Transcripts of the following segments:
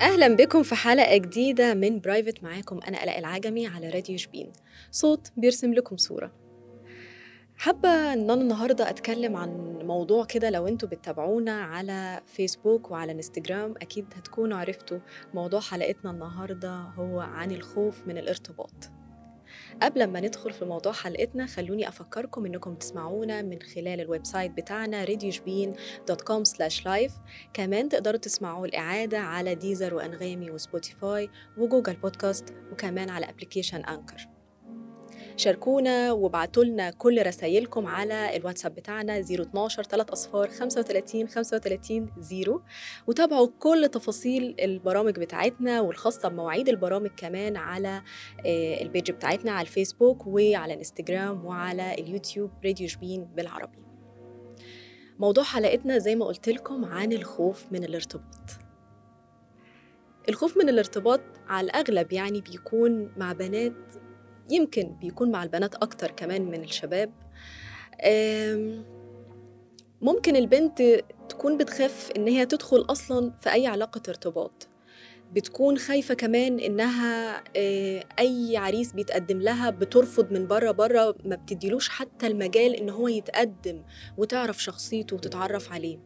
أهلا بكم في حلقة جديدة من Private معاكم أنا آلاء العجمي على راديو شبين. صوت بيرسم لكم صورة. حابة إن أنا النهاردة أتكلم عن موضوع كده لو أنتوا بتتابعونا على فيسبوك وعلى إنستجرام أكيد هتكونوا عرفتوا موضوع حلقتنا النهاردة هو عن الخوف من الارتباط. قبل ما ندخل في موضوع حلقتنا خلوني أفكركم إنكم تسمعونا من خلال ال website بتاعنا radiosbin.com live. كمان تقدروا تسمعوا الإعادة على Deezer وأنغامي وسبوتيفاي وجوجل بودكاست وكمان على application Anchor شاركونا وابعتوا لنا كل رسايلكم على الواتساب بتاعنا 012 3 أصفار 35 35 0 وتابعوا كل تفاصيل البرامج بتاعتنا والخاصة بمواعيد البرامج كمان على آه، ال page بتاعتنا على الفيسبوك وعلى الانستجرام وعلى اليوتيوب راديو شبين بالعربي. موضوع حلقتنا زي ما قلت لكم عن الخوف من الارتباط. الخوف من الارتباط على الأغلب يعني بيكون مع بنات يمكن بيكون مع البنات أكتر كمان من الشباب. ممكن البنت تكون بتخاف إن هي تدخل أصلا في أي علاقة ارتباط. بتكون خايفة كمان إنها آه، أي عريس بيتقدم لها بترفض من بره بره ما بتديلوش حتى المجال إن هو يتقدم وتعرف شخصيته وتتعرف عليه.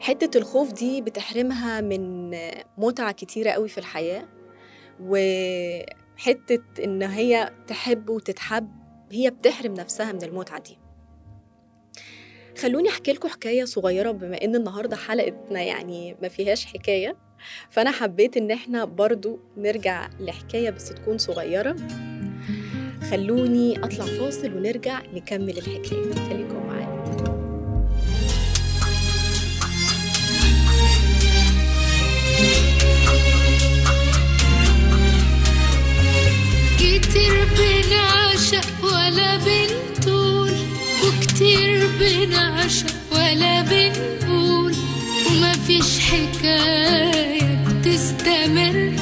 حتة الخوف دي بتحرمها من متعة كتيرة قوي في الحياة وحتة إن هي تحب وتتحب هي بتحرم نفسها من المتعة دي. خلوني أحكي لكم حكاية صغيرة بما إن النهاردة حلقتنا يعني ما فيهاش حكاية فأنا حبيت إن إحنا برضو نرجع لحكاية بس تكون صغيرة. خلوني أطلع فاصل ونرجع نكمل الحكاية. خليكم معايا. بنعشق ولا بنطول وكتير بنعشق ولا بنقول ومفيش حكاية بتستمر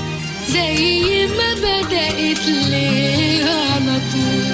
زي ما بدأت ليه على طول.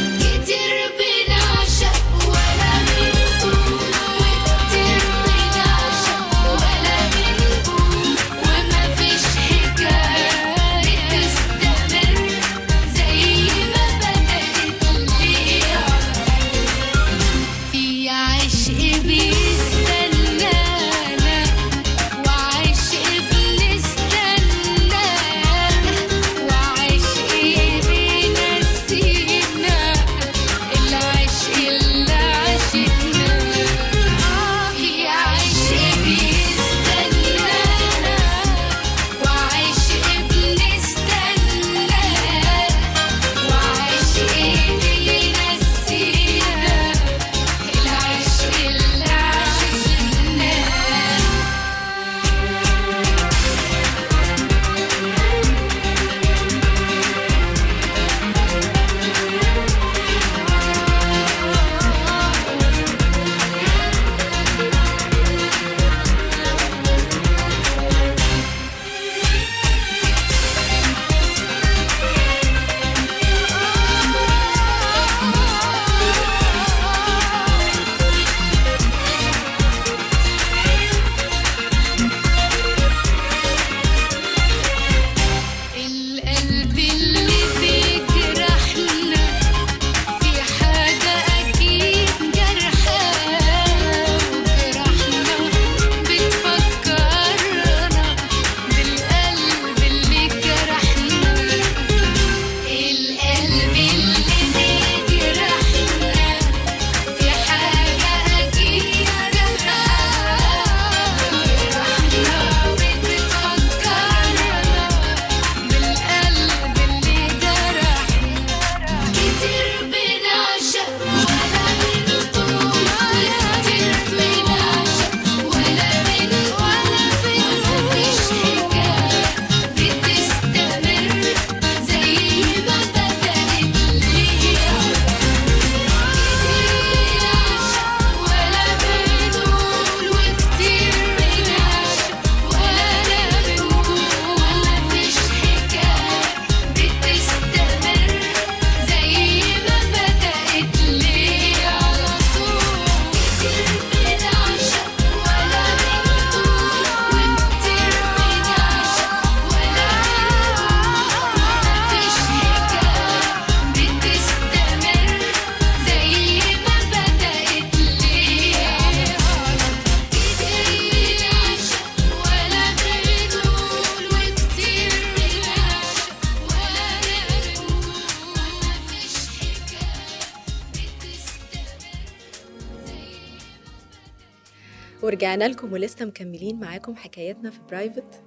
ورجعنا لكم ولسه مكملين معاكم حكاياتنا في برايفت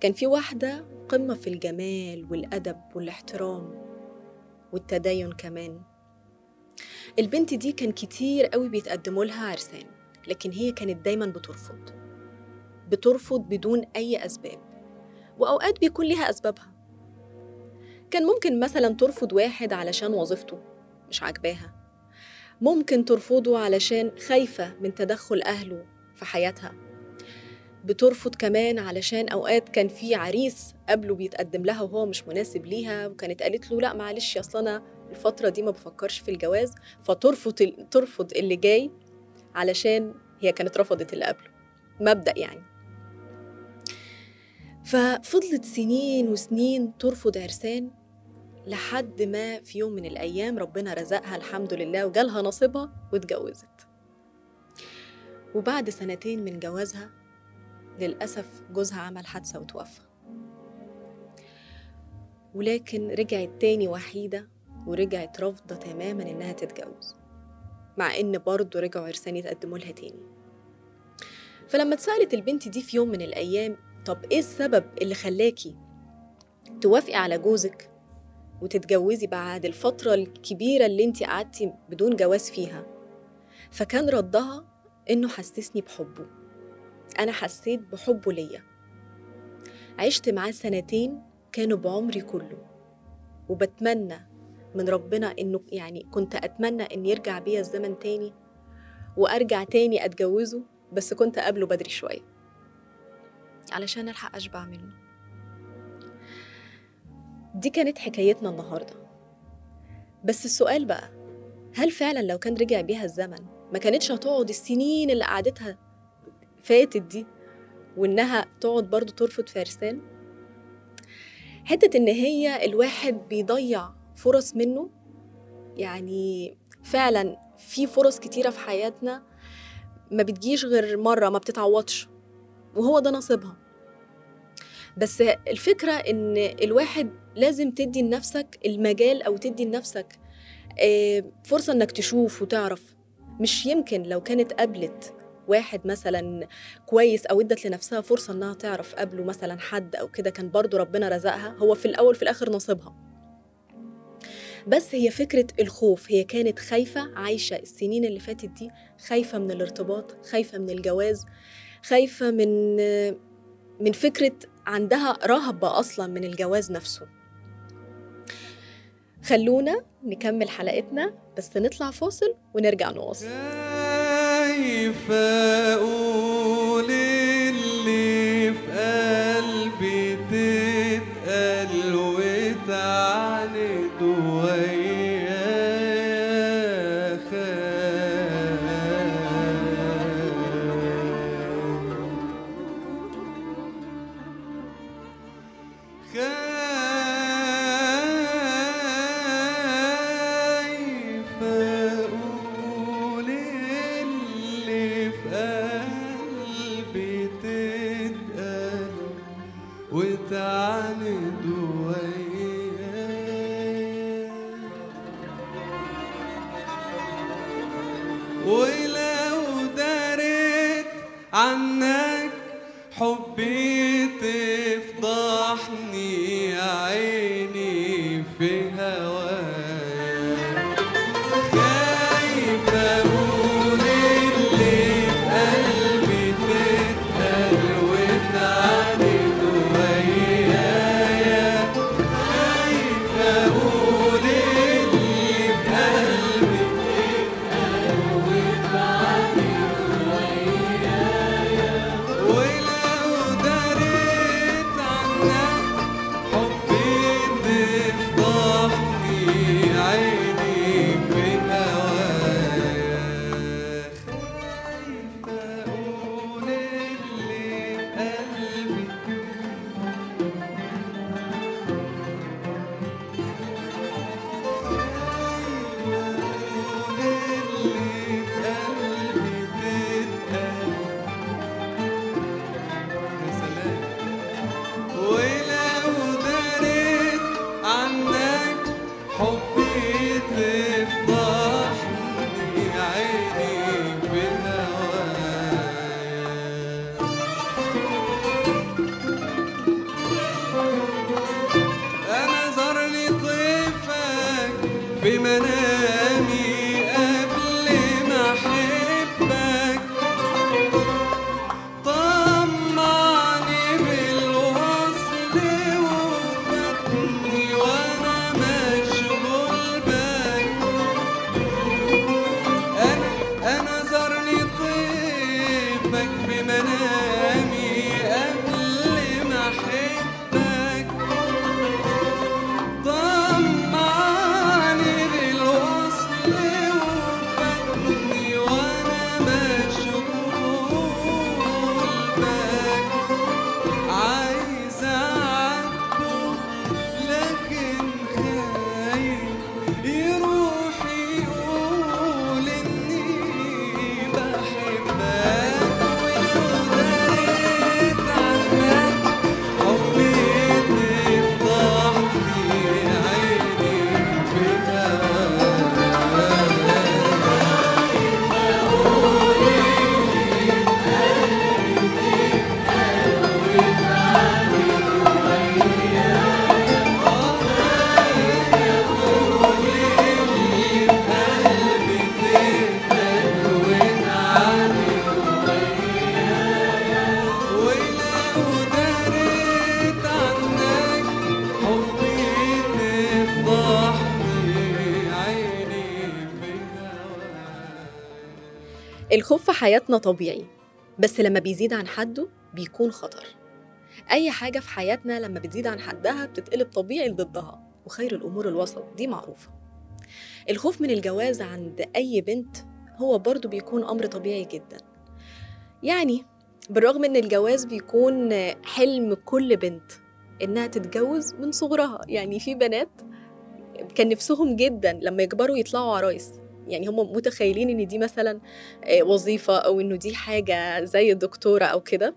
كان في واحدة قمة في الجمال والأدب والاحترام والتدين كمان. البنت دي كان كتير قوي بيتقدموا لها عرسان لكن هي كانت دايما بترفض. بترفض بدون أي أسباب وأوقات بيكون ليها أسبابها. كان ممكن مثلا ترفض واحد علشان وظيفته مش عاجباها. ممكن ترفضه علشان خايفة من تدخل أهله في حياتها. بترفض كمان علشان أوقات كان في عريس قبله بيتقدم لها وهو مش مناسب ليها وكانت قالت له لا معلش أصل أنا الفترة دي ما بفكرش في الجواز فترفض ترفض اللي جاي علشان هي كانت رفضت اللي قبله. مبدأ يعني. ففضلت سنين وسنين ترفض عرسان لحد ما في يوم من الأيام ربنا رزقها الحمد لله وجالها نصيبها واتجوزت. وبعد سنتين من جوازها للأسف جوزها عمل حادثة وتوفى. ولكن رجعت تاني وحيدة ورجعت رافضة تماما إنها تتجوز مع إن برضه رجعوا عرسان يتقدموا لها تاني. فلما اتسألت البنت دي في يوم من الأيام طب إيه السبب اللي خلاكي توافقي على جوزك؟ وتتجوزي بعد الفترة الكبيرة اللي انت قعدتي بدون جواز فيها. فكان ردها إنه حسسني بحبه. أنا حسيت بحبه ليا. عشت معاه سنتين كانوا بعمري كله. وبتمنى من ربنا إنه يعني كنت أتمنى إن يرجع بيا الزمن تاني وأرجع تاني أتجوزه بس كنت قبله بدري شوية. علشان ألحق أشبع منه. دي كانت حكايتنا النهاردة. بس السؤال بقى هل فعلا لو كان رجع بيها الزمن ما كانتش هتقعد السنين اللي قعدتها فاتت دي وإنها تقعد برضو ترفض فارسان؟ حتة إن هي الواحد بيضيع فرص منه يعني فعلا في فرص كتيرة في حياتنا ما بتجيش غير مرة ما بتتعوضش وهو ده نصيبها. بس الفكرة إن الواحد لازم تدي لنفسك المجال أو تدي لنفسك آه، فرصة إنك تشوف وتعرف. مش يمكن لو كانت قابلت واحد مثلا كويس أو إدت لنفسها فرصة إنها تعرف قبله مثلا حد أو كده كان برضو ربنا رزقها هو في الأول في الآخر نصيبها. بس هي فكرة الخوف هي كانت خايفة عايشة السنين اللي فاتت دي خايفة من الارتباط خايفة من الجواز خايفة من من فكرة عندها رهبة أصلا من الجواز نفسه. خلونا نكمل حلقتنا بس نطلع فاصل ونرجع نواصل. الخوف في حياتنا طبيعي بس لما بيزيد عن حده بيكون خطر. أي حاجة في حياتنا لما بتزيد عن حدها بتتقلب طبيعي ضدها وخير الأمور الوسط دي معروفة. الخوف من الجواز عند أي بنت هو برضو بيكون أمر طبيعي جدا. يعني بالرغم إن الجواز بيكون حلم كل بنت إنها تتجوز من صغرها يعني في بنات كان نفسهم جدا لما يكبروا يطلعوا عرايس. يعني هم متخيلين إن دي مثلا آه، وظيفة أو إنه دي حاجة زي الدكتورة أو كده.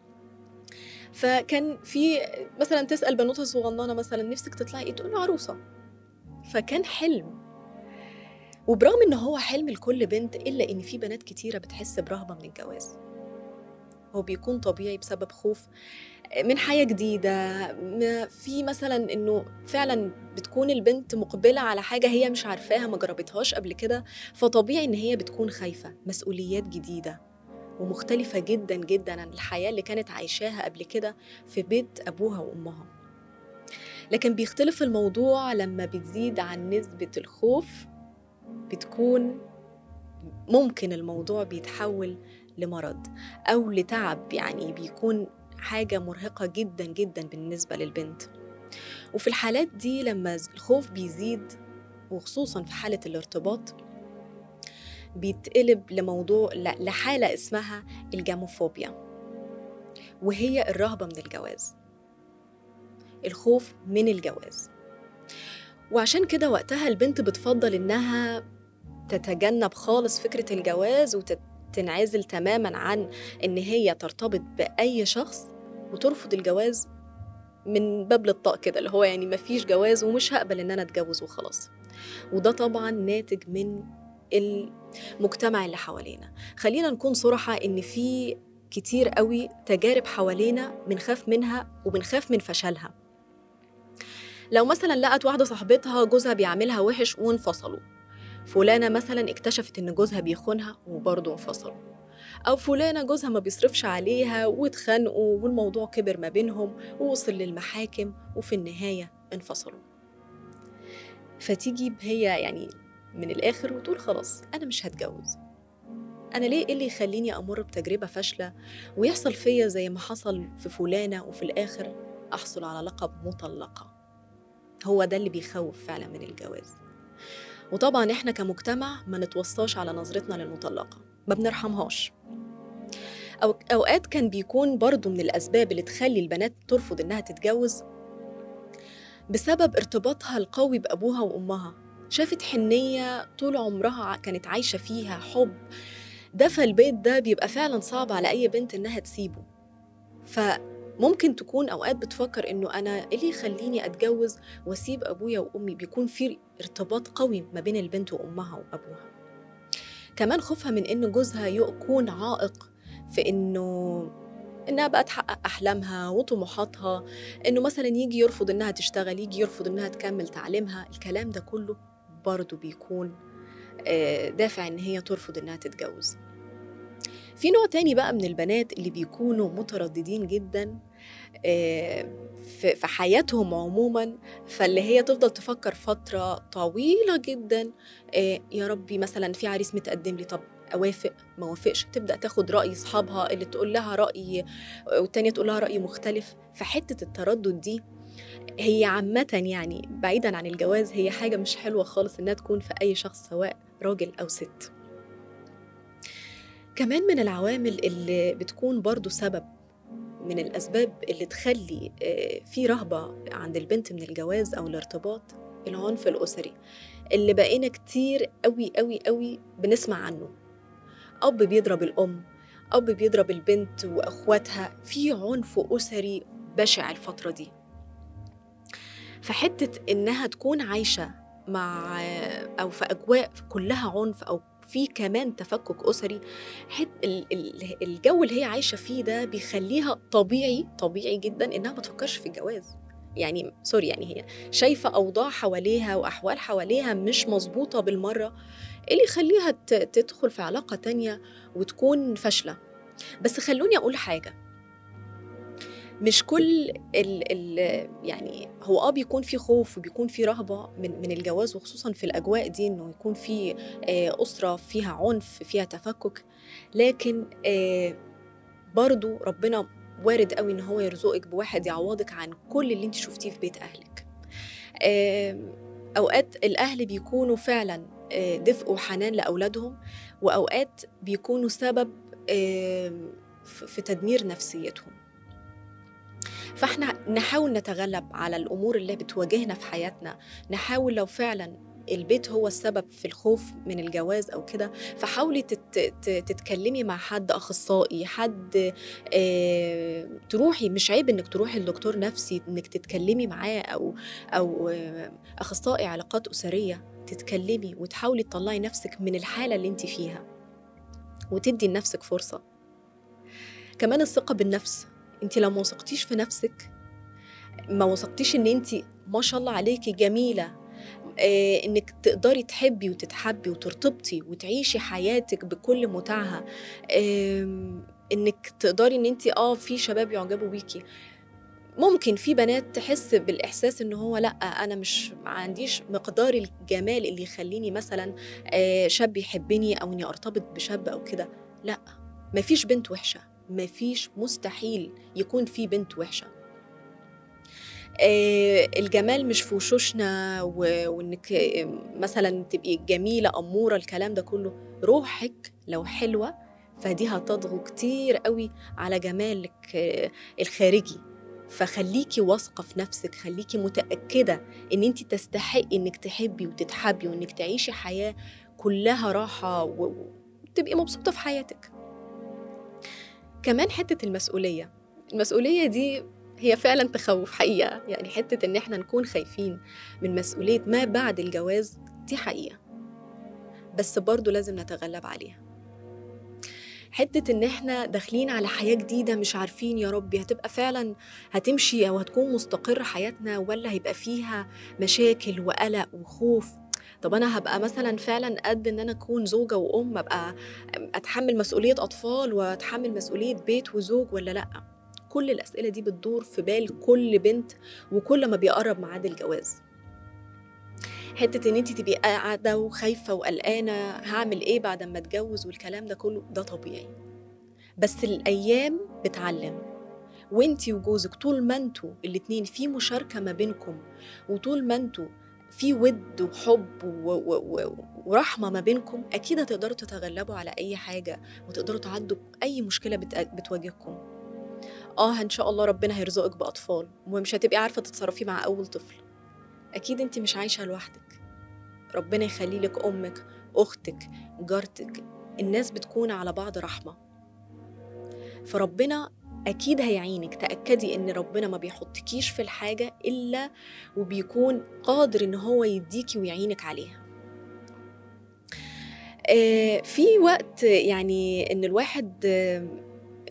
فكان في مثلا تسأل بنوتة صغننة مثلا نفسك تطلعي إيه؟ تقول عروسة. فكان حلم. وبرغم إن هو حلم لكل بنت إلا إن في بنات كتيرة بتحس برهبة من الجواز. هو بيكون طبيعي بسبب خوف من حياة جديدة في مثلا إنه فعلا بتكون البنت مقبلة على حاجة هي مش عارفاها ما جربتهاش قبل كده فطبيعي إن هي بتكون خايفة مسؤوليات جديدة ومختلفة جدا جدا عن الحياة اللي كانت عايشاها قبل كده في بيت أبوها وأمها. لكن بيختلف الموضوع لما بتزيد عن نسبة الخوف بتكون ممكن الموضوع بيتحول لمرض أو لتعب يعني بيكون حاجة مرهقة جدا جدا بالنسبة للبنت. وفي الحالات دي لما الخوف بيزيد وخصوصا في حالة الارتباط بيتقلب لموضوع ل- لحالة اسمها الجاموفوبيا وهي الرهبة من الجواز. الخوف من الجواز. وعشان كده وقتها البنت بتفضل إنها تتجنب خالص فكرة الجواز وتنعزل تماما عن إن هي ترتبط بأي شخص وترفض الجواز من باب للطاق كده اللي هو يعني مفيش جواز ومش هقبل إن أنا أتجوز وخلاص. وده طبعا ناتج من المجتمع اللي حوالينا. خلينا نكون صراحة إن في كتير قوي تجارب حوالينا بنخاف منها وبنخاف من فشلها. لو مثلا لقت واحدة صاحبتها جوزها بيعملها وحش وانفصلوا. فلانة مثلا اكتشفت إن جوزها بيخونها وبرضه انفصلوا. أو فلانة جوزها ما بيصرفش عليها واتخانقوا والموضوع كبر ما بينهم ووصل للمحاكم وفي النهاية انفصلوا. فتيجي هي يعني من الآخر وتقول خلاص أنا مش هتجوز. أنا ليه؟ إيه اللي يخليني أمر بتجربة فاشلة؟ ويحصل فيا زي ما حصل في فلانة وفي الآخر أحصل على لقب مطلقة. هو ده اللي بيخوف فعلا من الجواز. وطبعا إحنا كمجتمع ما نتوصاش على نظرتنا للمطلقة. ما بنرحمهاش. أو أوقات كان بيكون برضو من الأسباب اللي تخلي البنات ترفض إنها تتجوز بسبب ارتباطها القوي بأبوها وأمها. شافت حنية طول عمرها كانت عايشة فيها حب. ده فالبيت ده بيبقى فعلا صعب على أي بنت إنها تسيبه. فممكن تكون أوقات بتفكر إنه أنا إيه اللي يخليني أتجوز وأسيب أبويا وأمي؟ بيكون في ارتباط قوي ما بين البنت وأمها وأبوها. كمان خوفها من إن جوزها يكون عائق في إنه إنها بقى تحقق أحلامها وطموحاتها إنه مثلا يجي يرفض إنها تشتغل يجي يرفض إنها تكمل تعليمها الكلام ده كله برضه بيكون آه، دافع إن هي ترفض إنها تتجوز. في نوع تاني بقى من البنات اللي بيكونوا مترددين جدا آه، في في حياتهم عموما فاللي هي تفضل تفكر فترة طويلة جدا آه، يا ربي مثلا في عريس متقدم لي طب أوافق؟ ما وافقش. تبدأ تاخد رأي أصحابها اللي تقول لها رأي والتانية تقول لها رأي مختلف. فحته التردد دي هي عامة يعني بعيدا عن الجواز هي حاجة مش حلوة خالص إنها تكون في أي شخص سواء راجل أو ست. كمان من العوامل اللي بتكون برضو سبب من الأسباب اللي تخلي آه، في رهبة عند البنت من الجواز أو الارتباط العنف الأسري اللي بقينا كتير قوي قوي قوي بنسمع عنه. أب بيضرب الأم أب بيضرب البنت وأخواتها في عنف أسري بشع الفترة دي. فحتة إنها تكون عايشة مع أو في أجواء كلها عنف أو في كمان تفكك أسري الجو اللي هي عايشة فيه ده بيخليها طبيعي طبيعي جدا إنها ما تفكرش في الجواز. يعني سوري يعني هي شايفة أوضاع حواليها وأحوال حواليها مش مظبوطة بالمرة اللي يخليها تدخل في علاقة تانية وتكون فاشلة؟ بس خلوني أقول حاجة. مش كل ال ال يعني هو آه بيكون في خوف وبيكون في رهبة من من الجواز وخصوصا في الأجواء دي إنه يكون في آه، أسرة فيها عنف فيها تفكك. لكن آه، برضو ربنا وارد قوي إن هو يرزقك بواحد يعوضك عن كل اللي أنت شفتيه في بيت أهلك. آم، أوقات الأهل بيكونوا فعلا آه، دفء وحنان لأولادهم وأوقات بيكونوا سبب في تدمير نفسيتهم. فاحنا نحاول نتغلب على الأمور اللي بتواجهنا في حياتنا. نحاول لو فعلا البيت هو السبب في الخوف من الجواز أو كده فحاولي تتكلمي مع حد أخصائي حد آه... تروحي مش عيب إنك تروحي لدكتور نفسي إنك تتكلمي معاه أو أو آه... أخصائي علاقات أسرية. تتكلمي وتحاولي تطلعي نفسك من الحالة اللي انت فيها وتدي لنفسك فرصة. كمان الثقة بالنفس انت لو ما وثقتيش في نفسك ما وثقتيش ان انت ما شاء الله عليكي جميلة آه، انك تقدري تحبي وتتحبي وترتبطي وتعيشي حياتك بكل متعها انك تقدري ان انت آه في شباب يعجبوا بيكي. ممكن في بنات تحس بالإحساس إن هو لأ أنا مش ما عنديش مقدار الجمال اللي يخليني مثلا آه، شاب يحبني أو إني أرتبط بشاب أو كده. لأ مفيش بنت وحشة. مفيش مستحيل يكون في بنت وحشة. آه، الجمال مش في وشوشنا وإنك مثلا تبقي جميلة أمورة الكلام ده كله. روحك لو حلوة فدي هتضغو كتير قوي على جمالك آه، الخارجي. فخليكي واثقة في نفسك خليكي متأكدة إن انت تستحقي إنك تحبي وتتحبي وإنك تعيشي حياة كلها راحة و- وتبقي مبسوطة في حياتك. كمان حتة المسؤولية. المسؤولية دي هي فعلا تخوف حقيقة. يعني حتة إن إحنا نكون خايفين من مسؤولية ما بعد الجواز دي حقيقة. بس برضو لازم نتغلب عليها. حتة إن إحنا داخلين على حياة جديدة مش عارفين يا ربي هتبقى فعلا هتمشي أو هتكون مستقرة حياتنا ولا هيبقى فيها مشاكل وقلق وخوف. طب أنا هبقى مثلا فعلا قد إن أنا أكون زوجة وأم أبقى أتحمل مسؤولية أطفال وأتحمل مسؤولية بيت وزوج ولا لأ؟ كل الأسئلة دي بتدور في بال كل بنت وكل ما بيقرب ميعاد الجواز. حتة إن أنت تبقي قاعدة وخايفة وقلقانة هعمل إيه بعد ما أتجوز والكلام ده كله ده طبيعي. بس الأيام بتعلم. وانتي وجوزك طول ما أنتوا الاتنين في مشاركة ما بينكم وطول ما أنتوا في ود وحب و- و- و- ورحمة ما بينكم أكيد هتقدروا تتغلبوا على أي حاجة وتقدروا تعدوا أي مشكلة بت- بتواجهكم. آه إن شاء الله ربنا هيرزقك بأطفال ومش هتبقي عارفة تتصرفي مع أول طفل. أكيد أنت مش عايشة لوحدك. ربنا يخلي لك أمك أختك جارتك الناس بتكون على بعض رحمة. فربنا أكيد هيعينك. تأكدي إن ربنا ما بيحطكيش في الحاجة إلا وبيكون قادر إن هو يديكي ويعينك عليها. آه، في وقت يعني إن الواحد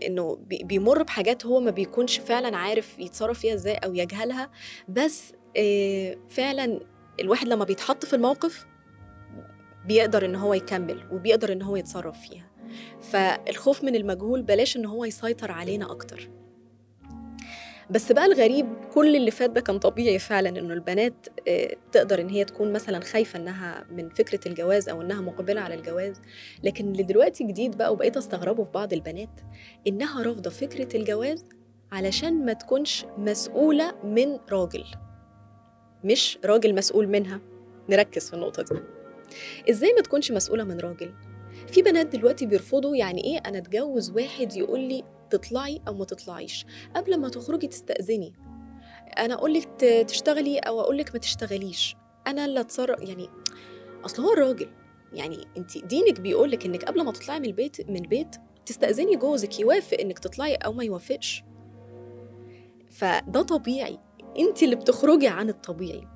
إنه بي- بيمر بحاجات هو ما بيكونش فعلا عارف يتصرف فيها إزاي أو يجهلها بس آه، فعلا الواحد لما بيتحط في الموقف بيقدر إن هو يكمل وبيقدر إن هو يتصرف فيها. فالخوف من المجهول بلاش إن هو يسيطر علينا أكتر. بس بقى الغريب كل اللي فات ده كان طبيعي فعلا إنه البنات آه، تقدر إن هي تكون مثلا خايفة إنها من فكرة الجواز أو إنها مقبلة على الجواز. لكن اللي دلوقتي جديد بقى وبقيت أستغربه في بعض البنات إنها رافضة فكرة الجواز علشان ما تكونش مسؤولة من راجل. مش راجل مسؤول منها. نركز في النقطة دي. إزاي ما تكونش مسؤولة من راجل؟ في بنات دلوقتي بيرفضوا يعني إيه أنا أتجوز واحد يقول لي تطلعي أو ما تطلعيش. قبل ما تخرجي تستأذني. أنا أقول لك تشتغلي أو أقول لك ما تشتغليش. أنا اللي اتصرف يعني أصل هو الراجل. يعني أنت دينك بيقول لك إنك قبل ما تطلعي من البيت من البيت تستأذني جوزك يوافق إنك تطلعي أو ما يوافقش. فده طبيعي. أنت اللي بتخرجي عن الطبيعي.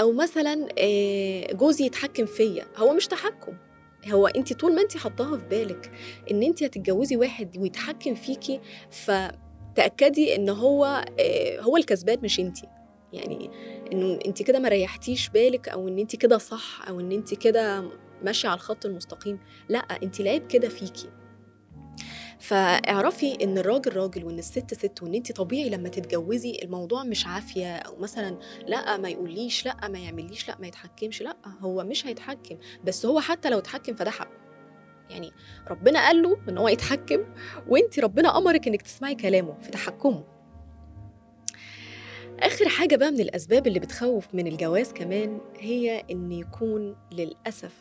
أو مثلا آه، جوزي يتحكم فيا. هو مش تحكم. هو انت طول ما انت حطاها في بالك ان انت هتتجوزي واحد ويتحكم فيكي فتأكدي ان هو آه، هو الكسبان مش انت. يعني انه انت كده ما ريحتيش بالك أو ان انت كده صح أو ان انت كده ماشية على الخط المستقيم. لا انت العيب كده فيكي. فاعرفي إن الراجل راجل وإن الست ست وإن انت طبيعي لما تتجوزي الموضوع مش عافية أو مثلا لأ ما يقوليش لأ ما يعمليش لأ ما يتحكمش لأ هو مش هيتحكم. بس هو حتى لو اتحكم فده حقه يعني ربنا قال له إن هو يتحكم وانت ربنا أمرك إنك تسمعي كلامه في تحكمه. آخر حاجة بقى من الأسباب اللي بتخوف من الجواز كمان هي إن يكون للأسف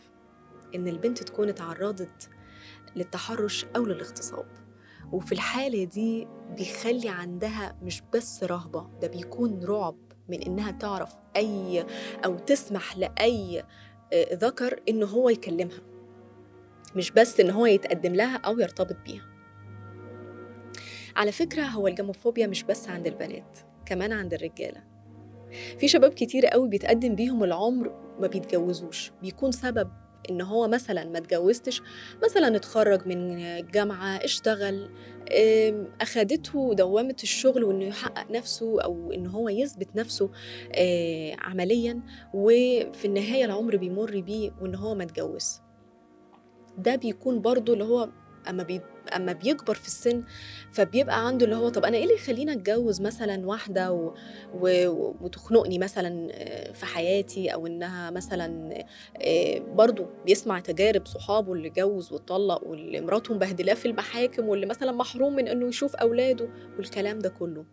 إن البنت تكون اتعرضت للتحرش أو للاغتصاب. وفي الحالة دي بيخلي عندها مش بس رهبة ده بيكون رعب من إنها تعرف أي أو تسمح لأي آه، ذكر إن هو يكلمها. مش بس إن هو يتقدم لها أو يرتبط بيها. على فكرة هو الجاموفوبيا مش بس عند البنات كمان عند الرجالة. في شباب كتير قوي بيتقدم بيهم العمر ما بيتجوزوش بيكون سبب إن هو مثلا ما اتجوزتش مثلا اتخرج من الجامعة اشتغل أخدته دوامة الشغل وإنه يحقق نفسه أو إن هو يثبت نفسه آه، عمليا وفي النهاية العمر بيمر بيه وإن هو ما اتجوز. ده بيكون برضو اللي هو أما أما بيكبر في السن فبيبقى عنده اللي هو طب أنا إيه اللي يخليني أتجوز مثلا واحدة و... و... وتخنقني مثلا آه، في حياتي أو إنها مثلا آه، برضو بيسمع تجارب صحابه اللي جوز واتطلق واللي مراته مبهدلاه في المحاكم واللي مثلا محروم من إنه يشوف أولاده والكلام ده كله.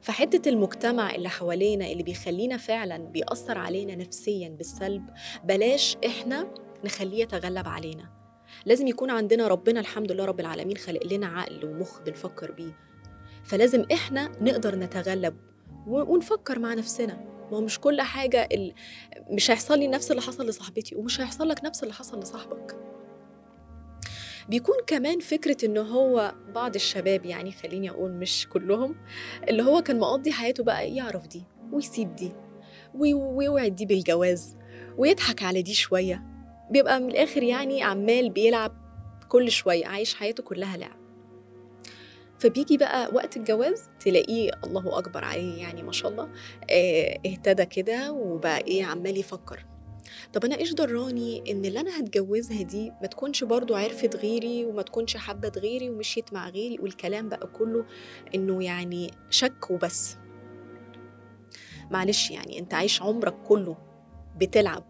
فحتة المجتمع اللي حوالينا اللي بيخلينا فعلا بيأثر علينا نفسيا بالسلب بلاش إحنا نخليه يتغلب علينا. لازم يكون عندنا ربنا الحمد لله رب العالمين خلق لنا عقل ومخ بنفكر بيه. فلازم إحنا نقدر نتغلب ونفكر مع نفسنا. ما هو مش كل حاجة ال... مش هيحصل لي نفس اللي حصل لصاحبتي ومش هيحصل لك نفس اللي حصل لصاحبك. بيكون كمان فكرة إن هو بعض الشباب يعني خليني أقول مش كلهم اللي هو كان مقضي حياته بقى يعرف دي ويسيب دي وي- ويوعد دي بالجواز ويضحك على دي شوية. بيبقى من الآخر يعني عمال بيلعب كل شوية عايش حياته كلها لعب. فبيجي بقى وقت الجواز تلاقيه الله أكبر عليه يعني ما شاء الله آه، اهتدى كده وبقى إيه عمال يفكر. طب أنا إيش دراني إن اللي أنا هتجوزها دي ما تكونش برضو عرفت غيري وما تكونش حبت غيري ومشيت مع غيري والكلام بقى كله إنه يعني شك وبس. معلش يعني أنت عايش عمرك كله بتلعب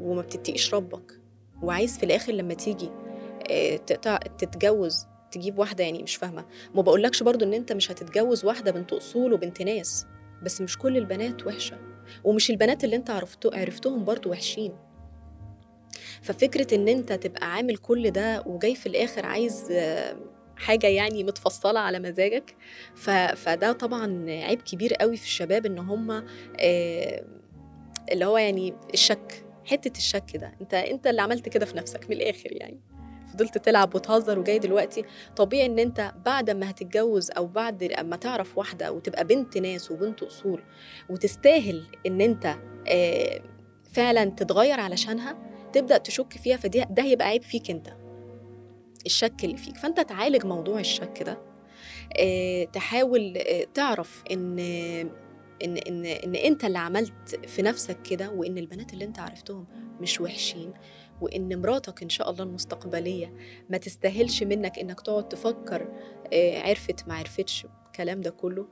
وما بتتقيش ربك. وعايز في الآخر لما تيجي آه، تقطع تتجوز تجيب واحدة يعني مش فاهمة. ما بقولكش برضو إن أنت مش هتتجوز واحدة بنت أصول وبنت ناس بس مش كل البنات وحشة. ومش البنات اللي أنت عرفتو عرفتهم برضو وحشين. ففكرة إن أنت تبقى عامل كل ده وجاي في الآخر عايز آه، حاجة يعني متفصلة على مزاجك. فده طبعا عيب كبير قوي في الشباب إن هم آه، اللي هو يعني الشك. حتة الشك ده. انت انت اللي عملت كده في نفسك من الآخر يعني. فضلت تلعب وتهزر وجاي دلوقتي. طبيعي إن انت بعد ما هتتجوز أو بعد اما تعرف واحدة وتبقى بنت ناس وبنت أصول وتستاهل إن انت آه، فعلا تتغير علشانها تبدأ تشك فيها فدي ده هيبقى عيب فيك انت. الشك اللي فيك. فأنت تعالج موضوع الشك ده. آه، تحاول آه، تعرف إن إن إن إن أنت اللي عملت في نفسك كده وإن البنات اللي أنت عرفتهم مش وحشين وإن مراتك إن شاء الله المستقبلية ما تستاهلش منك إنك تقعد تفكر آه، عرفت ما عرفتش الكلام ده كله.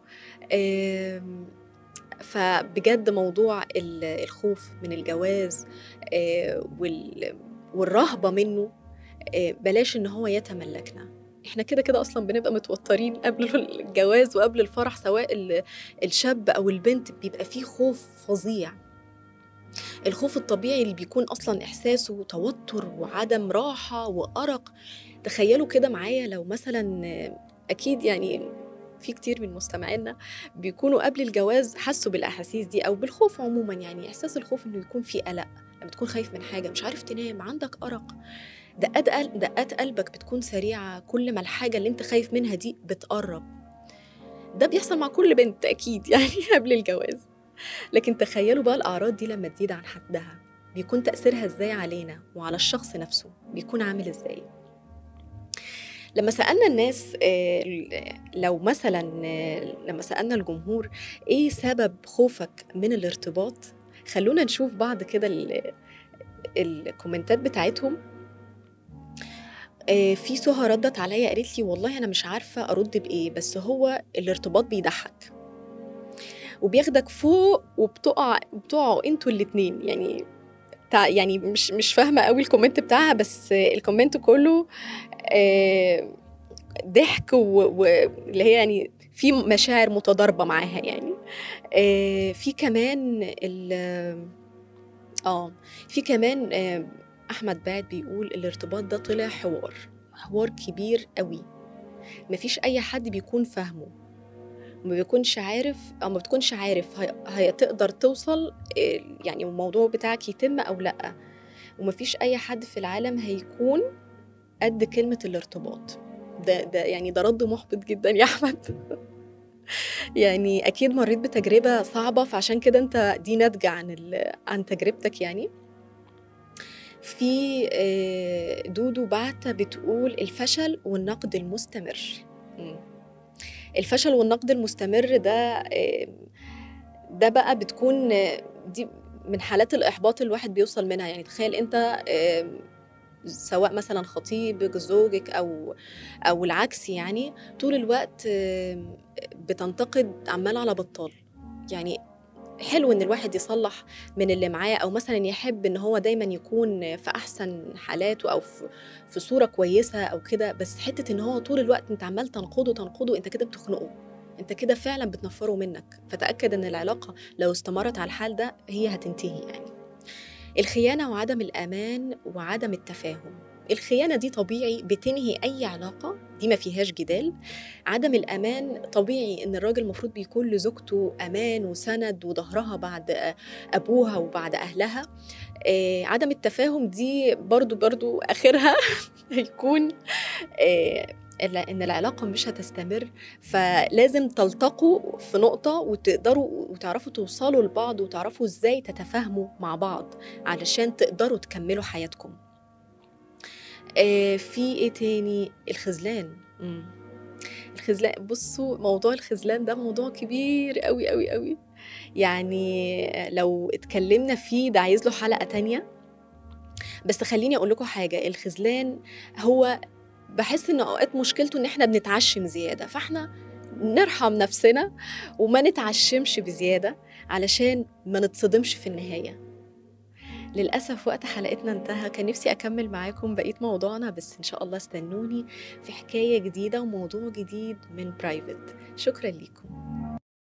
فبجد موضوع ال- الخوف من الجواز آه، وال- والرهبة منه آه، بلاش إن هو يتملكنا. إحنا كده كده أصلا بنبقى متوترين قبل الجواز وقبل الفرح سواء ال- الشاب أو البنت بيبقى فيه خوف فظيع. الخوف الطبيعي اللي بيكون أصلا احساسه توتر وعدم راحة وأرق. تخيلوا كده معايا لو مثلا أكيد يعني في كتير من مستمعينا بيكونوا قبل الجواز حسوا بالأحاسيس دي أو بالخوف عموما يعني إحساس الخوف إنه يكون في قلق لما تكون خايف من حاجة مش عارف تنام عندك أرق. دقات قلب دقات قلبك بتكون سريعة. كل ما الحاجة اللي أنت خايف منها دي بتقرب. ده بيحصل مع كل بنت أكيد يعني قبل الجواز. لكن تخيلوا بقى الأعراض دي لما تزيد عن حدها. بيكون تأثيرها إزاي علينا وعلى الشخص نفسه؟ بيكون عامل إزاي؟ لما سألنا الناس آه، لو مثلا آه، لما سألنا الجمهور إيه سبب خوفك من الارتباط خلونا نشوف بعض كده ال- الكومنتات بتاعتهم. في سهى ردت عليا قالت لي والله أنا مش عارفة أرد بإيه بس هو الارتباط بيضحك. وبياخدك فوق وبتقع بتقعوا أنتوا الاتنين. يعني يعني مش مش فاهمة قوي ال comment بتاعها بس ال comment كله آه، ضحك واللي هي يعني في مشاعر متضاربة معاها يعني. آه، في كمان آه في كمان أحمد بعد بيقول الارتباط ده طلع حوار حوار كبير قوي. مفيش أي حد بيكون فاهمه. ما بيكونش عارف أو ما بتكونش عارف هتقدر توصل آه، يعني الموضوع بتاعك يتم أو لأ. ومفيش أي حد في العالم هيكون قد كلمة الارتباط. ده ده يعني ده رد محبط جدا يا أحمد. يعني أكيد مريت بتجربة صعبة فعشان كده أنت دي ناتجة عن عن تجربتك يعني. في آه، دودو بعتة بتقول الفشل والنقد المستمر. الفشل والنقد المستمر ده آه، ده بقى بتكون آه، دي من حالات الإحباط الواحد بيوصل منها. يعني تخيل أنت سواء مثلا خطيبك زوجك أو أو العكس يعني طول الوقت بتنتقد عمال على بطال. يعني حلو إن الواحد يصلح من اللي معاه أو مثلا يحب إن هو دايما يكون في أحسن حالاته أو في, صورة كويسة أو كده. بس حتة إن هو طول الوقت أنت عمال تنقده تنقده أنت كده بتخنقه. أنت كده فعلا بتنفره منك. فتأكد إن العلاقة لو استمرت على الحال ده هي هتنتهي يعني. الخيانة وعدم الأمان وعدم التفاهم. الخيانة دي طبيعي بتنهي أي علاقة دي ما فيهاش جدال. عدم الأمان طبيعي إن الراجل المفروض بيكون لزوجته أمان وسند وظهرها بعد أبوها وبعد أهلها. آه عدم التفاهم دي برضو برضو آخرها هيكون آه إلا إن العلاقة مش هتستمر. فلازم تلتقوا في نقطة وتقدروا وتعرفوا توصلوا لبعض وتعرفوا إزاي تتفاهموا مع بعض علشان تقدروا تكملوا حياتكم. آه في إيه تاني؟ الخذلان. الخذلان بصوا موضوع الخذلان ده موضوع كبير قوي قوي قوي يعني لو اتكلمنا فيه ده عايز له حلقة تانية. بس خليني أقول لكم حاجة الخذلان هو بحس إن أوقات مشكلته إن إحنا بنتعشم زيادة. فإحنا نرحم نفسنا وما نتعشمش بزيادة علشان ما نتصدمش في النهاية. للأسف وقت حلقتنا انتهى. كان نفسي أكمل معاكم بقية موضوعنا بس إن شاء الله استنوني في حكاية جديدة وموضوع جديد من برايفت شكرا ليكم.